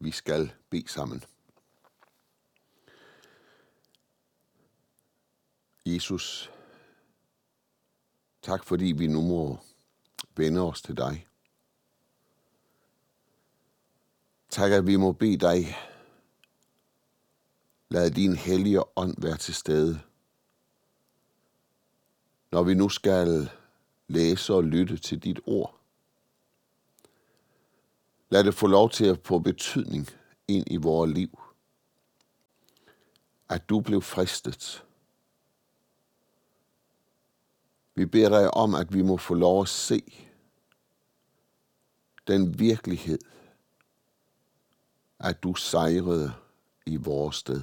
vi skal bede sammen. Jesus, tak fordi vi nu må vende os til dig. Tak, at vi må bede dig, lad din hellige ånd være til stede, når vi nu skal læse og lytte til dit ord. Lad det få lov til at få betydning ind i vores liv. At du blev fristet. Vi beder dig om, at vi må få lov at se den virkelighed, at du sejrede i vores sted.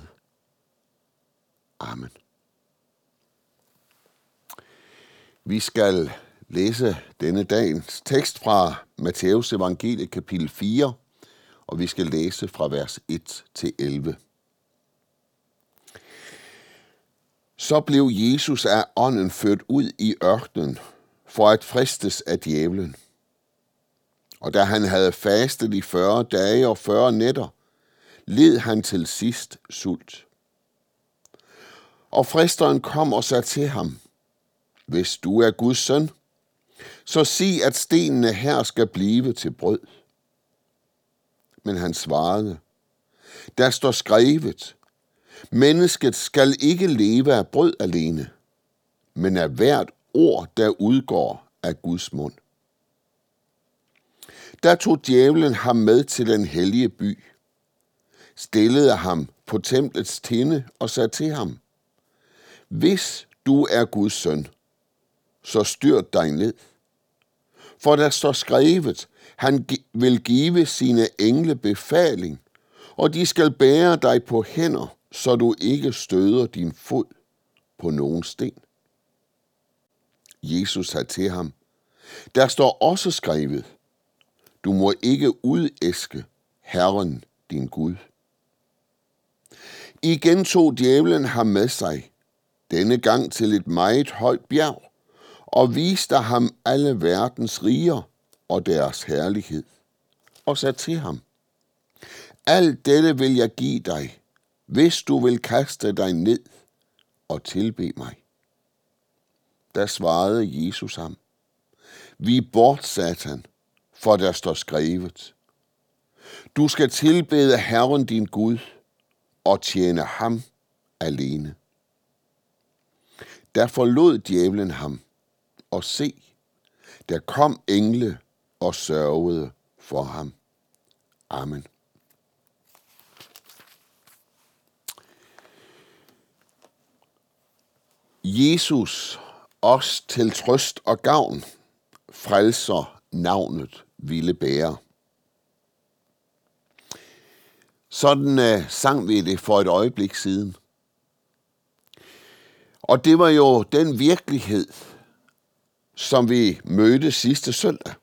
Amen. Vi skal læse denne dagens tekst fra Matteus evangelie kapitel 4, og vi skal læse fra vers 1 til 11. Så blev Jesus af ånden ført ud i ørkenen for at fristes af djævlen. Og da han havde fastet i 40 dage og 40 nætter, led han til sidst sult. Og fristeren kom og sagde til ham, Hvis du er Guds søn, så sig, at stenene her skal blive til brød. Men han svarede, der står skrevet, mennesket skal ikke leve af brød alene, men af hvert ord, der udgår af Guds mund. Der tog djævlen ham med til den hellige by, stillede ham på templets tinde og sagde til ham, Hvis du er Guds søn, så styrt dig ned. For der står skrevet, han vil give sine engle befaling, og de skal bære dig på hænder, så du ikke støder din fod på nogen sten. Jesus sagde til ham, der står også skrevet, du må ikke udæske Herren din Gud. Igen tog djævlen ham med sig, denne gang til et meget højt bjerg, og viste ham alle verdens riger og deres herlighed, og sagde til ham, Alt dette vil jeg give dig, hvis du vil kaste dig ned og tilbe mig. Der svarede Jesus ham, Vi bort, Satan, for der står skrevet, Du skal tilbede Herren din Gud og tjene ham alene. Der forlod djævlen ham, og se, der kom engle og sørgede for ham. Amen. Jesus, os til trøst og gavn, frelser navnet ville bære. Sådan øh, sang vi det for et øjeblik siden. Og det var jo den virkelighed, som vi mødte sidste søndag.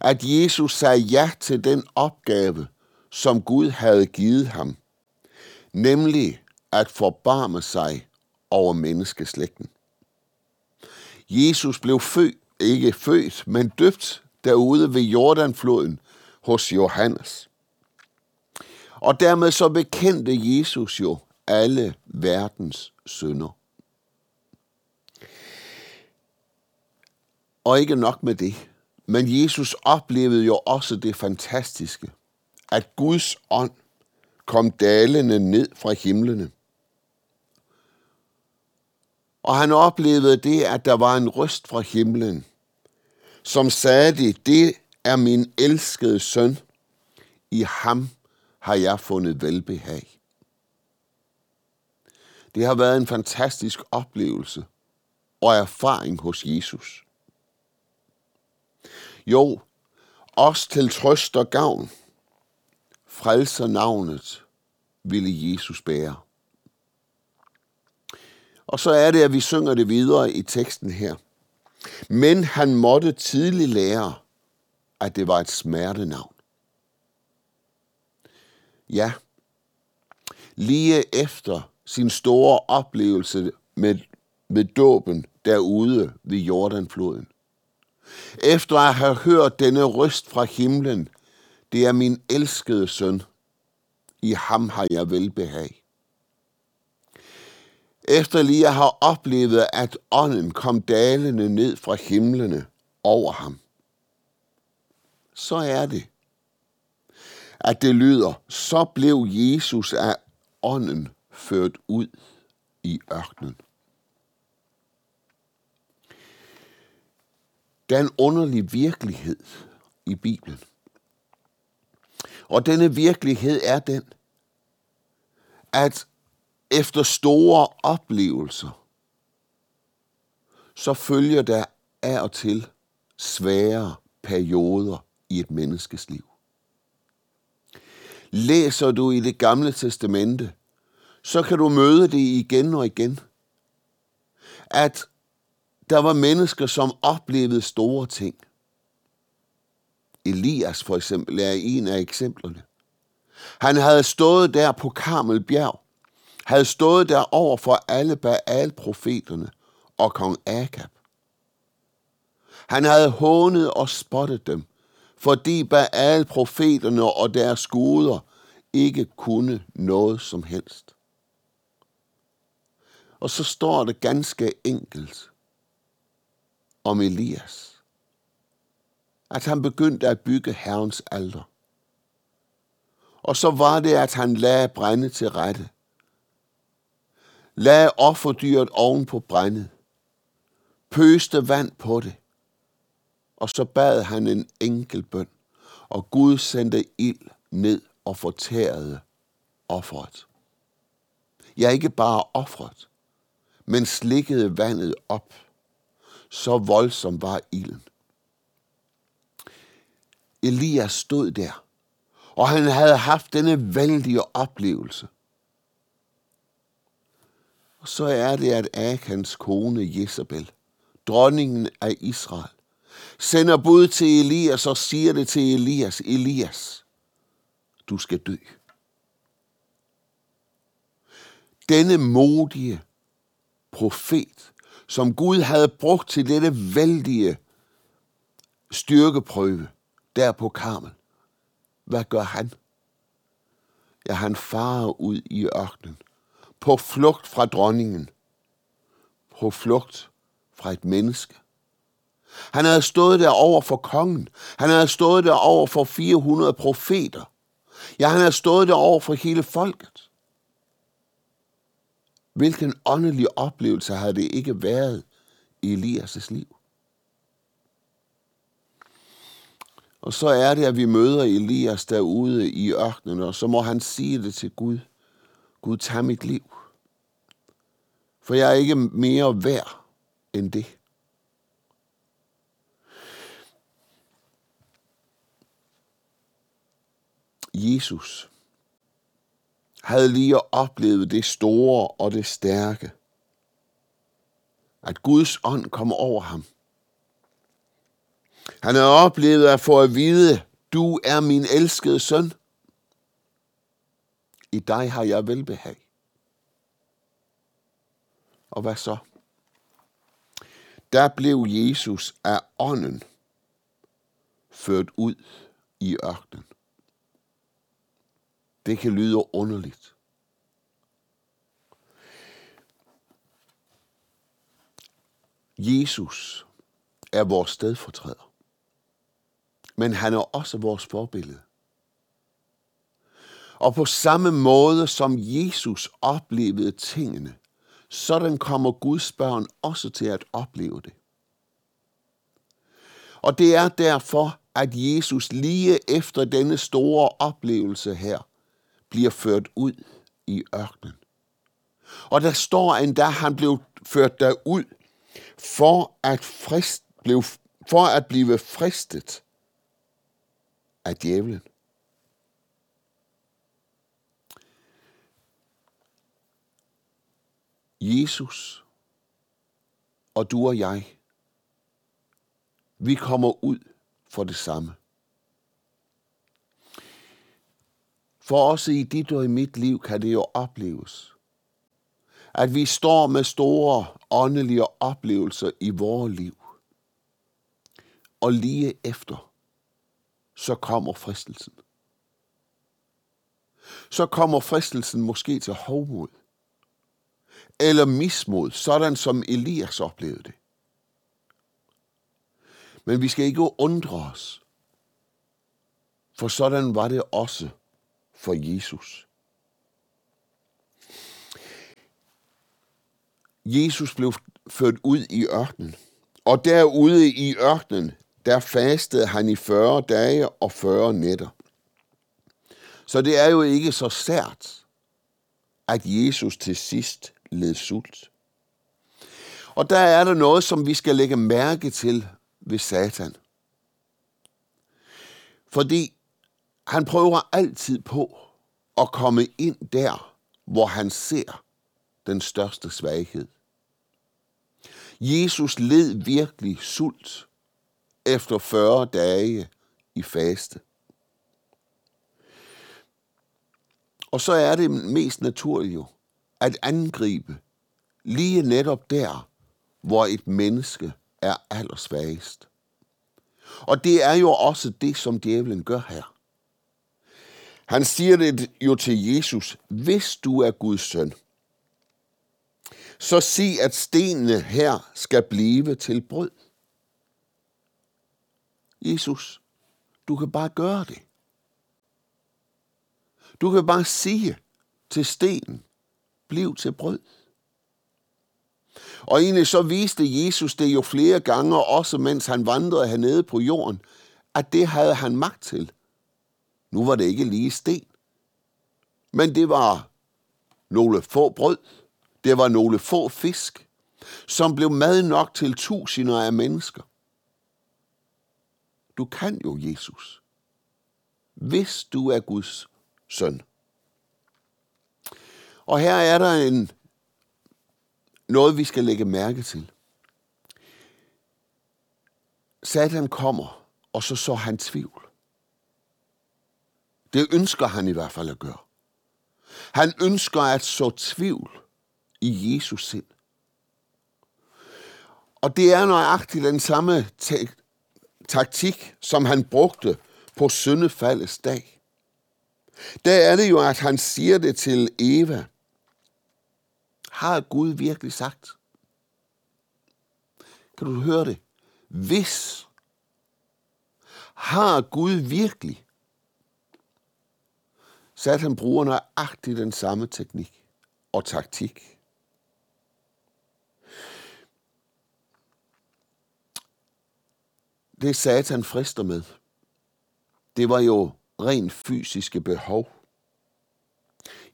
At Jesus sagde ja til den opgave, som Gud havde givet ham, nemlig at forbarme sig over menneskeslægten. Jesus blev født, ikke født, men døbt derude ved Jordanfloden hos Johannes. Og dermed så bekendte Jesus jo alle verdens synder. Og ikke nok med det, men Jesus oplevede jo også det fantastiske, at Guds ånd kom dalende ned fra himlene. Og han oplevede det, at der var en røst fra himlen, som sagde det, det er min elskede søn, i ham har jeg fundet velbehag. Det har været en fantastisk oplevelse og erfaring hos Jesus. Jo, os til trøst og gavn, frelser navnet, ville Jesus bære. Og så er det, at vi synger det videre i teksten her. Men han måtte tidligt lære, at det var et smertenavn. Ja, lige efter sin store oplevelse med, med dåben derude ved Jordanfloden, efter at have hørt denne røst fra himlen, Det er min elskede søn. I ham har jeg velbehag. Efter lige at have oplevet, at ånden kom dalende ned fra himlene over ham, så er det, at det lyder, så blev Jesus af ånden ført ud i ørkenen. Der er en underlig virkelighed i Bibelen. Og denne virkelighed er den, at efter store oplevelser, så følger der af og til svære perioder i et menneskes liv. Læser du i det gamle testamente, så kan du møde det igen og igen, at der var mennesker, som oplevede store ting. Elias for eksempel er en af eksemplerne. Han havde stået der på Karmelbjerg, havde stået der over for alle Baal-profeterne og kong Akab. Han havde hånet og spottet dem, fordi Baal-profeterne og deres guder ikke kunne noget som helst. Og så står det ganske enkelt om Elias, at han begyndte at bygge Herrens alter. Og så var det, at han lagde brænde til rette. Lagde offerdyret oven på brændet. Pøste vand på det. Og så bad han en enkel bøn, og Gud sendte ild ned og fortærede offeret. Ja, ikke bare offeret, men slikkede vandet op. Så voldsom var ilden. Elias stod der, og han havde haft denne vældige oplevelse. Og så er det, at Akans kone Jezebel, dronningen af Israel, sender bud til Elias og siger det til Elias, Elias, du skal dø. Denne modige profet, som Gud havde brugt til dette vældige styrkeprøve der på Karmel, hvad gør han? Ja, han farer ud i ørkenen, på flugt fra dronningen, på flugt fra et menneske. Han havde stået der over for kongen. Han havde stået der over for 400 profeter. Ja, han havde stået der over for hele folket. Hvilken åndelig oplevelse havde det ikke været i Elias' liv? Og så er det, at vi møder Elias derude i ørkenen, og så må han sige det til Gud. Gud, tag mit liv. For jeg er ikke mere værd end det. Jesus havde lige oplevet det store og det stærke. At Guds ånd kom over ham. Han havde oplevet at få at vide, du er min elskede søn. I dig har jeg velbehag. Og hvad så? Der blev Jesus af ånden ført ud i ørkenen. Det kan lyde underligt. Jesus er vores stedfortræder. Men han er også vores forbillede. Og på samme måde som Jesus oplevede tingene, sådan kommer Guds børn også til at opleve det. Og det er derfor, at Jesus lige efter denne store oplevelse her, bliver ført ud i ørkenen. Og der står endda, at han blev ført derud for at, frist, blev, for at blive fristet af djævlen. Jesus og du og jeg, vi kommer ud for det samme. For også i dit og i mit liv kan det jo opleves, at vi står med store åndelige oplevelser i vores liv. Og lige efter, så kommer fristelsen. så kommer fristelsen måske til hovmod. Eller mismod, sådan som Elias oplevede det. Men vi skal ikke undre os, for sådan var det også for Jesus. Jesus blev ført ud i ørkenen, og derude i ørkenen, der fastede han i 40 dage og 40 nætter. Så det er jo ikke så sært, at Jesus til sidst led sult. Og der er der noget, som vi skal lægge mærke til ved Satan. Fordi han prøver altid på at komme ind der, hvor han ser den største svaghed. Jesus led virkelig sult efter 40 dage i faste. Og så er det mest naturligt jo at angribe lige netop der, hvor et menneske er allersvagest. Og det er jo også det, som djævlen gør her. Han siger det jo til Jesus, hvis du er Guds søn, så sig, at stenene her skal blive til brød. Jesus, du kan bare gøre det. Du kan bare sige til stenen, bliv til brød. Og egentlig så viste Jesus det jo flere gange, også mens han vandrede hernede på jorden, at det havde han magt til. Nu var det ikke lige sten, men det var nogle få brød, det var nogle få fisk, som blev mad nok til tusinder af mennesker. Du kan jo, Jesus, hvis du er Guds søn. Og her er der en, noget, vi skal lægge mærke til. Satan kommer, og så så han tvivl. Det ønsker han i hvert fald at gøre. Han ønsker at så tvivl i Jesus sind. Og det er nøjagtigt den samme taktik, som han brugte på syndefaldets dag. Der er det jo, at han siger det til Eva. Har Gud virkelig sagt? Kan du høre det? Hvis. Har Gud virkelig? Satan bruger nøjagtigt den samme teknik og taktik. Det Satan frister med, det var jo rent fysiske behov.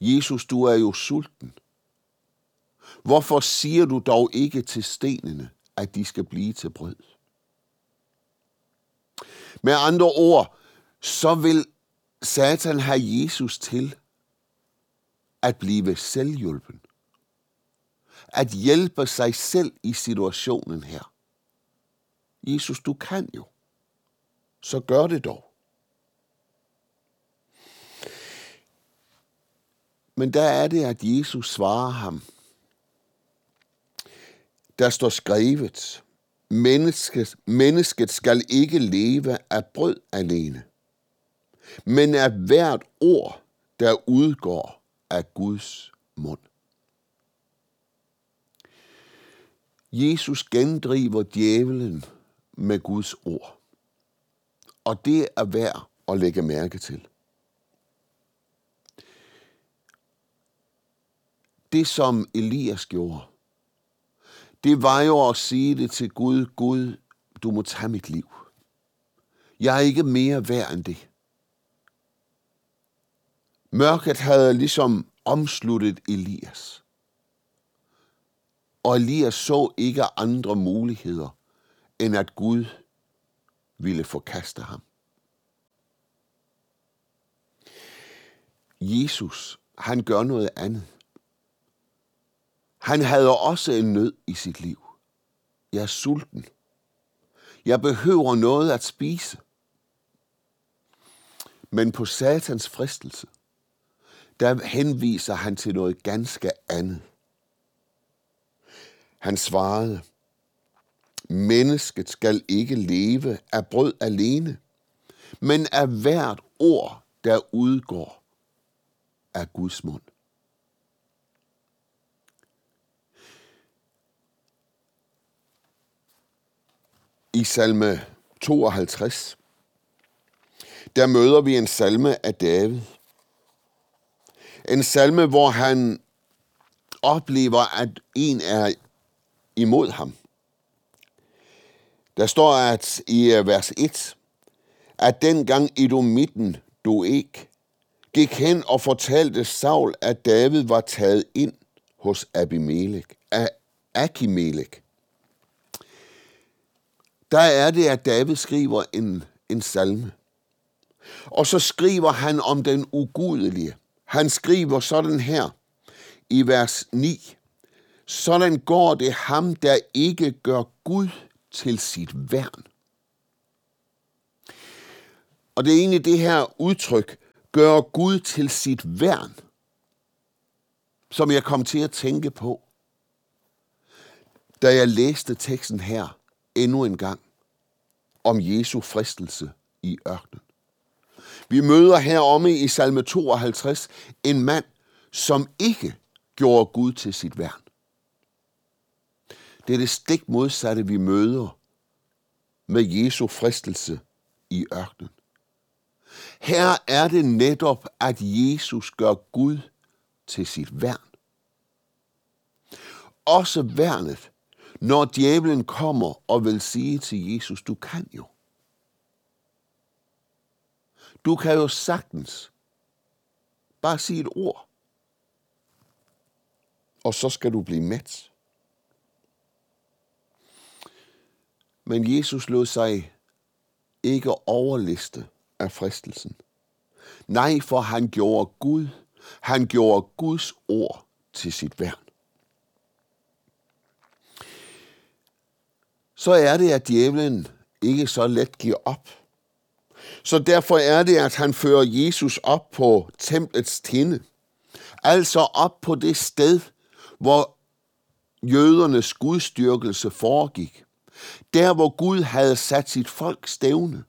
Jesus, du er jo sulten. Hvorfor siger du dog ikke til stenene, at de skal blive til brød? Med andre ord, så vil Satan har Jesus til at blive selvhjulpen. At hjælpe sig selv i situationen her. Jesus, du kan jo. Så gør det dog. Men der er det, at Jesus svarer ham. Der står skrevet, mennesket, mennesket skal ikke leve af brød alene, men af hvert ord, der udgår af Guds mund. Jesus gendriver djævelen med Guds ord. Og det er værd at lægge mærke til. Det, som Elias gjorde, det var jo at sige det til Gud, Gud, du må tage mit liv. Jeg er ikke mere værd end det. Mørket havde ligesom omsluttet Elias. Og Elias så ikke andre muligheder, end at Gud ville forkaste ham. Jesus, han gør noget andet. Han havde også en nød i sit liv. Jeg er sulten. Jeg behøver noget at spise. Men på satans fristelse, der henviser han til noget ganske andet. Han svarede, mennesket skal ikke leve af brød alene, men af hvert ord, der udgår af Guds mund. I salme 52, der møder vi en salme af David. En salme, hvor han oplever, at en er imod ham. Der står at i øh, vers 1, at dengang Edomitten du ikke gik hen og fortalte Saul, at David var taget ind hos Abimelech, Akimelech. Der er det, at David skriver en, en salme. Og så skriver han om den ugudelige. Han skriver sådan her i vers 9. Sådan går det ham, der ikke gør Gud til sit værn. Og det er egentlig det her udtryk, gør Gud til sit værn, som jeg kom til at tænke på, da jeg læste teksten her endnu en gang om Jesu fristelse i ørkenen. Vi møder heromme i salme 52 en mand, som ikke gjorde Gud til sit værn. Det er det stik modsatte, vi møder med Jesu fristelse i ørkenen. Her er det netop, at Jesus gør Gud til sit værn. Også værnet, når djævlen kommer og vil sige til Jesus, du kan jo. Du kan jo sagtens bare sige et ord, og så skal du blive mæt. Men Jesus lod sig ikke overliste af fristelsen. Nej, for han gjorde Gud, han gjorde Guds ord til sit værn. Så er det, at djævlen ikke så let giver op. Så derfor er det, at han fører Jesus op på templets tinde. Altså op på det sted, hvor jødernes gudstyrkelse foregik. Der, hvor Gud havde sat sit folk stævne.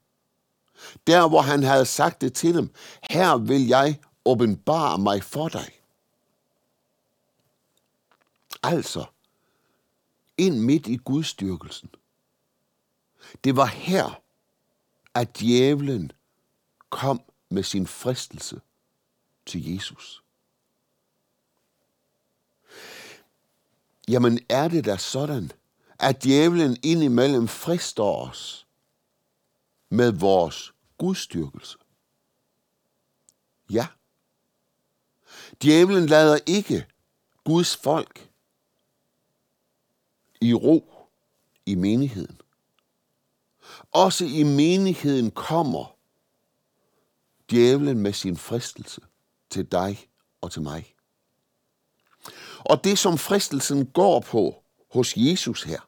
Der, hvor han havde sagt det til dem, her vil jeg åbenbare mig for dig. Altså, ind midt i gudstyrkelsen. Det var her, at djævlen kom med sin fristelse til Jesus. Jamen er det da sådan, at djævlen indimellem frister os med vores gudstyrkelse? Ja. Djævlen lader ikke Guds folk i ro i menigheden. Også i menigheden kommer djævlen med sin fristelse til dig og til mig. Og det, som fristelsen går på hos Jesus her,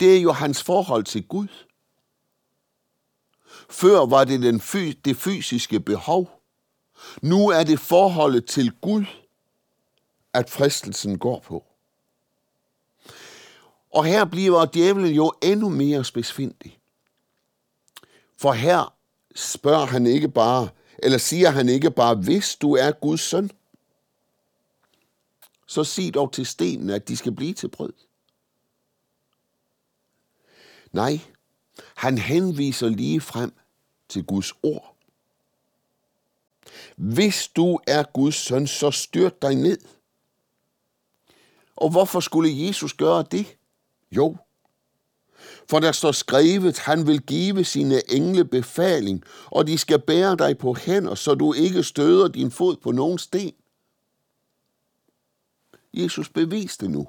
det er jo hans forhold til Gud. Før var det den fys- det fysiske behov. Nu er det forholdet til Gud, at fristelsen går på. Og her bliver djævlen jo endnu mere spidsfindig. For her spørger han ikke bare, eller siger han ikke bare, hvis du er Guds søn, så sig dog til stenene, at de skal blive til brød. Nej, han henviser lige frem til Guds ord. Hvis du er Guds søn, så styrt dig ned. Og hvorfor skulle Jesus gøre det? Jo, for der står skrevet, han vil give sine engle befaling, og de skal bære dig på hænder, så du ikke støder din fod på nogen sten. Jesus beviste nu.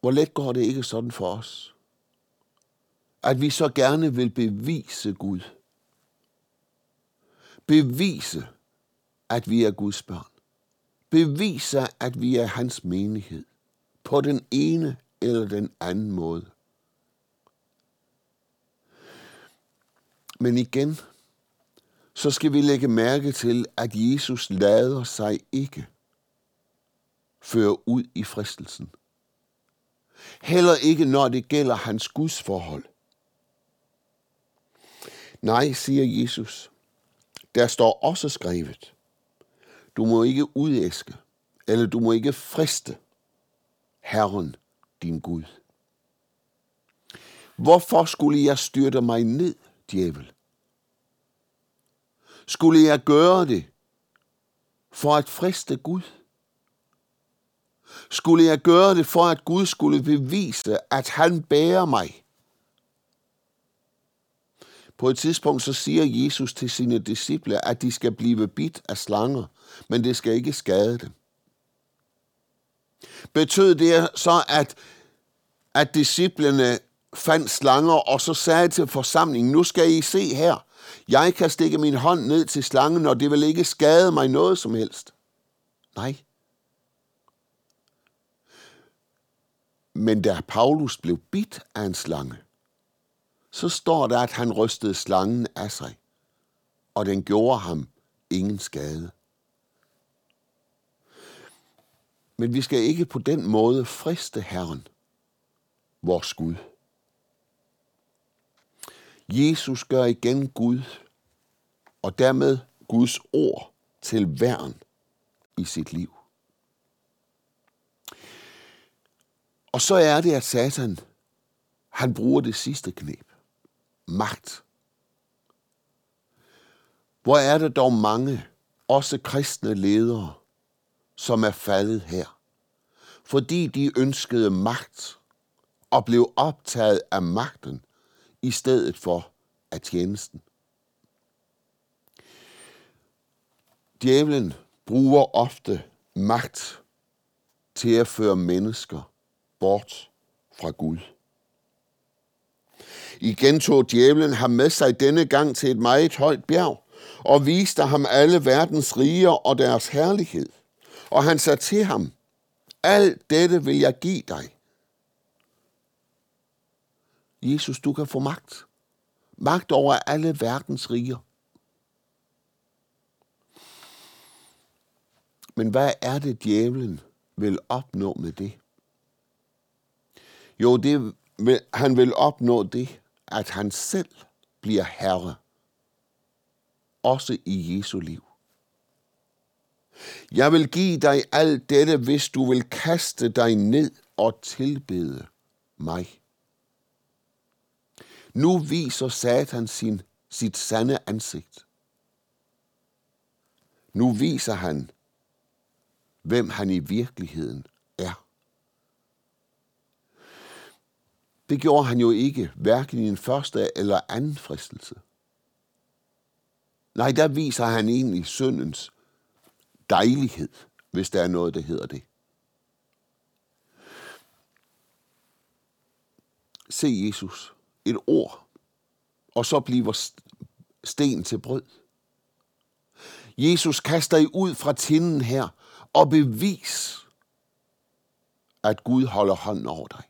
Hvor let går det ikke sådan for os, at vi så gerne vil bevise Gud. Bevise, at vi er Guds børn. Beviser, at vi er hans menighed. På den ene eller den anden måde. Men igen, så skal vi lægge mærke til, at Jesus lader sig ikke føre ud i fristelsen. Heller ikke, når det gælder hans Guds forhold. Nej, siger Jesus. Der står også skrevet. Du må ikke udæske, eller du må ikke friste Herren, din Gud. Hvorfor skulle jeg styrte mig ned, djævel? Skulle jeg gøre det for at friste Gud? Skulle jeg gøre det for, at Gud skulle bevise, at han bærer mig? På et tidspunkt så siger Jesus til sine disciple, at de skal blive bidt af slanger, men det skal ikke skade dem. Betød det så, at, at disciplene fandt slanger, og så sagde til forsamlingen, nu skal I se her, jeg kan stikke min hånd ned til slangen, og det vil ikke skade mig noget som helst. Nej. Men da Paulus blev bidt af en slange, så står der, at han rystede slangen af sig, og den gjorde ham ingen skade. Men vi skal ikke på den måde friste Herren, vores Gud. Jesus gør igen Gud, og dermed Guds ord til værn i sit liv. Og så er det, at Satan, han bruger det sidste knep. Magt. Hvor er der dog mange, også kristne ledere, som er faldet her, fordi de ønskede magt og blev optaget af magten i stedet for af tjenesten. Djævlen bruger ofte magt til at føre mennesker bort fra Gud. Igen tog djævlen ham med sig denne gang til et meget højt bjerg, og viste ham alle verdens riger og deres herlighed. Og han sagde til ham, alt dette vil jeg give dig. Jesus, du kan få magt. Magt over alle verdens riger. Men hvad er det, djævlen vil opnå med det? Jo, det vil, han vil opnå det, at han selv bliver herre, også i Jesu liv. Jeg vil give dig alt dette, hvis du vil kaste dig ned og tilbede mig. Nu viser Satan sin, sit sande ansigt. Nu viser han, hvem han i virkeligheden er. Det gjorde han jo ikke, hverken i den første eller anden fristelse. Nej, der viser han egentlig syndens dejlighed, hvis der er noget, der hedder det. Se Jesus, et ord, og så bliver sten til brød. Jesus kaster I ud fra tinden her og bevis, at Gud holder hånden over dig.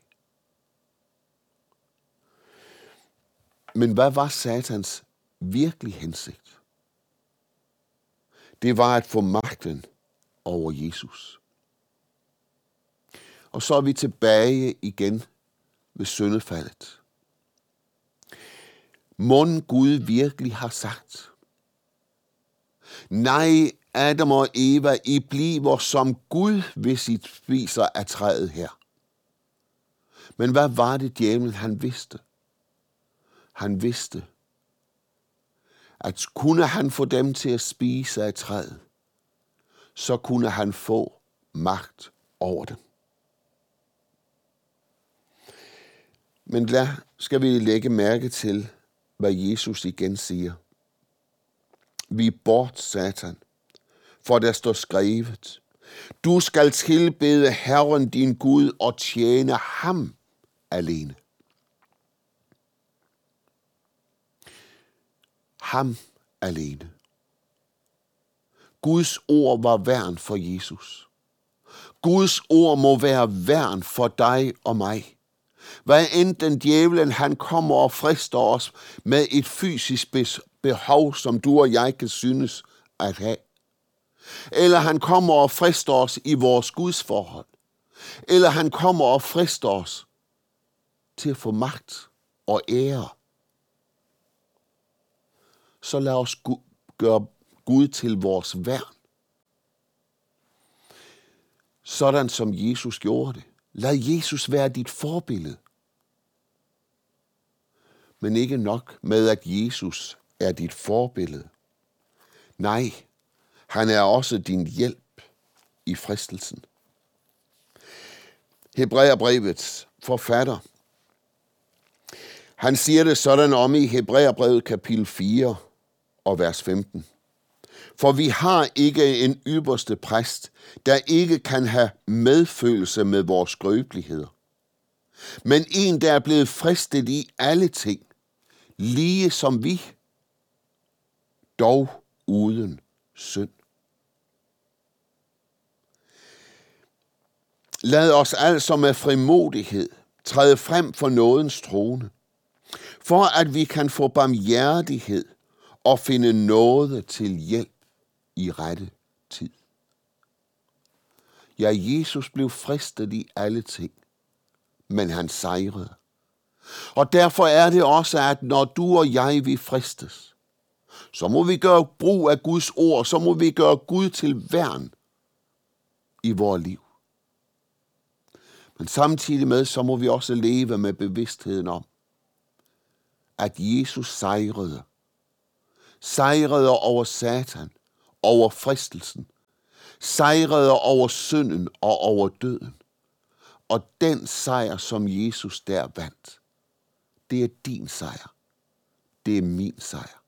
Men hvad var Satans virkelig hensigt? Det var at få magten over Jesus. Og så er vi tilbage igen ved syndefaldet. Må Gud virkelig har sagt, nej, Adam og Eva, I bliver som Gud, hvis I spiser af træet her. Men hvad var det, djævlen han vidste? Han vidste, at kunne han få dem til at spise af træet, så kunne han få magt over dem. Men lad skal vi lægge mærke til, hvad Jesus igen siger. Vi bort, Satan, for der står skrevet, du skal tilbede Herren din Gud og tjene ham alene. Ham alene. Guds ord var værn for Jesus. Guds ord må være værn for dig og mig. Hvad end den djævlen, han kommer og frister os med et fysisk behov, som du og jeg kan synes at have. Eller han kommer og frister os i vores Guds forhold. eller han kommer og frister os til at få magt og ære, så lad os gøre Gud til vores værn. Sådan som Jesus gjorde det. Lad Jesus være dit forbillede. Men ikke nok med, at Jesus er dit forbillede. Nej, han er også din hjælp i fristelsen. Hebræerbrevets forfatter, han siger det sådan om i Hebræerbrevet kapitel 4 og vers 15. For vi har ikke en ypperste præst, der ikke kan have medfølelse med vores skrøbeligheder. Men en, der er blevet fristet i alle ting, lige som vi, dog uden synd. Lad os altså med frimodighed træde frem for nådens trone, for at vi kan få barmhjertighed og finde nåde til hjælp i rette tid. Ja, Jesus blev fristet i alle ting, men han sejrede. Og derfor er det også, at når du og jeg vi fristes, så må vi gøre brug af Guds ord, så må vi gøre Gud til værn i vores liv. Men samtidig med, så må vi også leve med bevidstheden om, at Jesus sejrede. Sejrede over Satan, over fristelsen, sejrede over synden og over døden. Og den sejr, som Jesus der vandt, det er din sejr. Det er min sejr.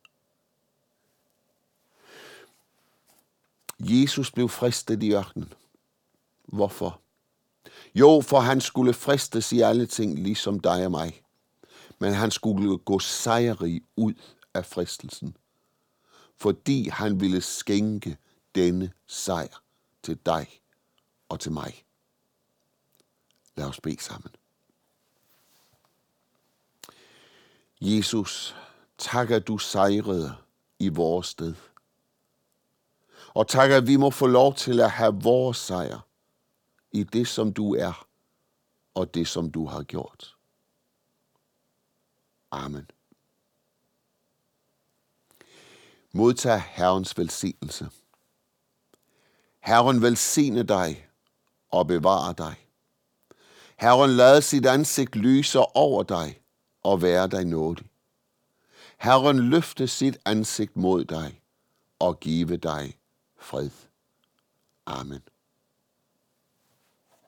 Jesus blev fristet i ørkenen. Hvorfor? Jo, for han skulle fristes i alle ting, ligesom dig og mig. Men han skulle gå sejrig ud af fristelsen fordi han ville skænke denne sejr til dig og til mig. Lad os bede sammen. Jesus, tak at du sejrede i vores sted. Og tak at vi må få lov til at have vores sejr i det, som du er, og det, som du har gjort. Amen. Modtag Herrens velsignelse. Herren velsigne dig og bevare dig. Herren lad sit ansigt lyse over dig og være dig nådig. Herren løfte sit ansigt mod dig og give dig fred. Amen.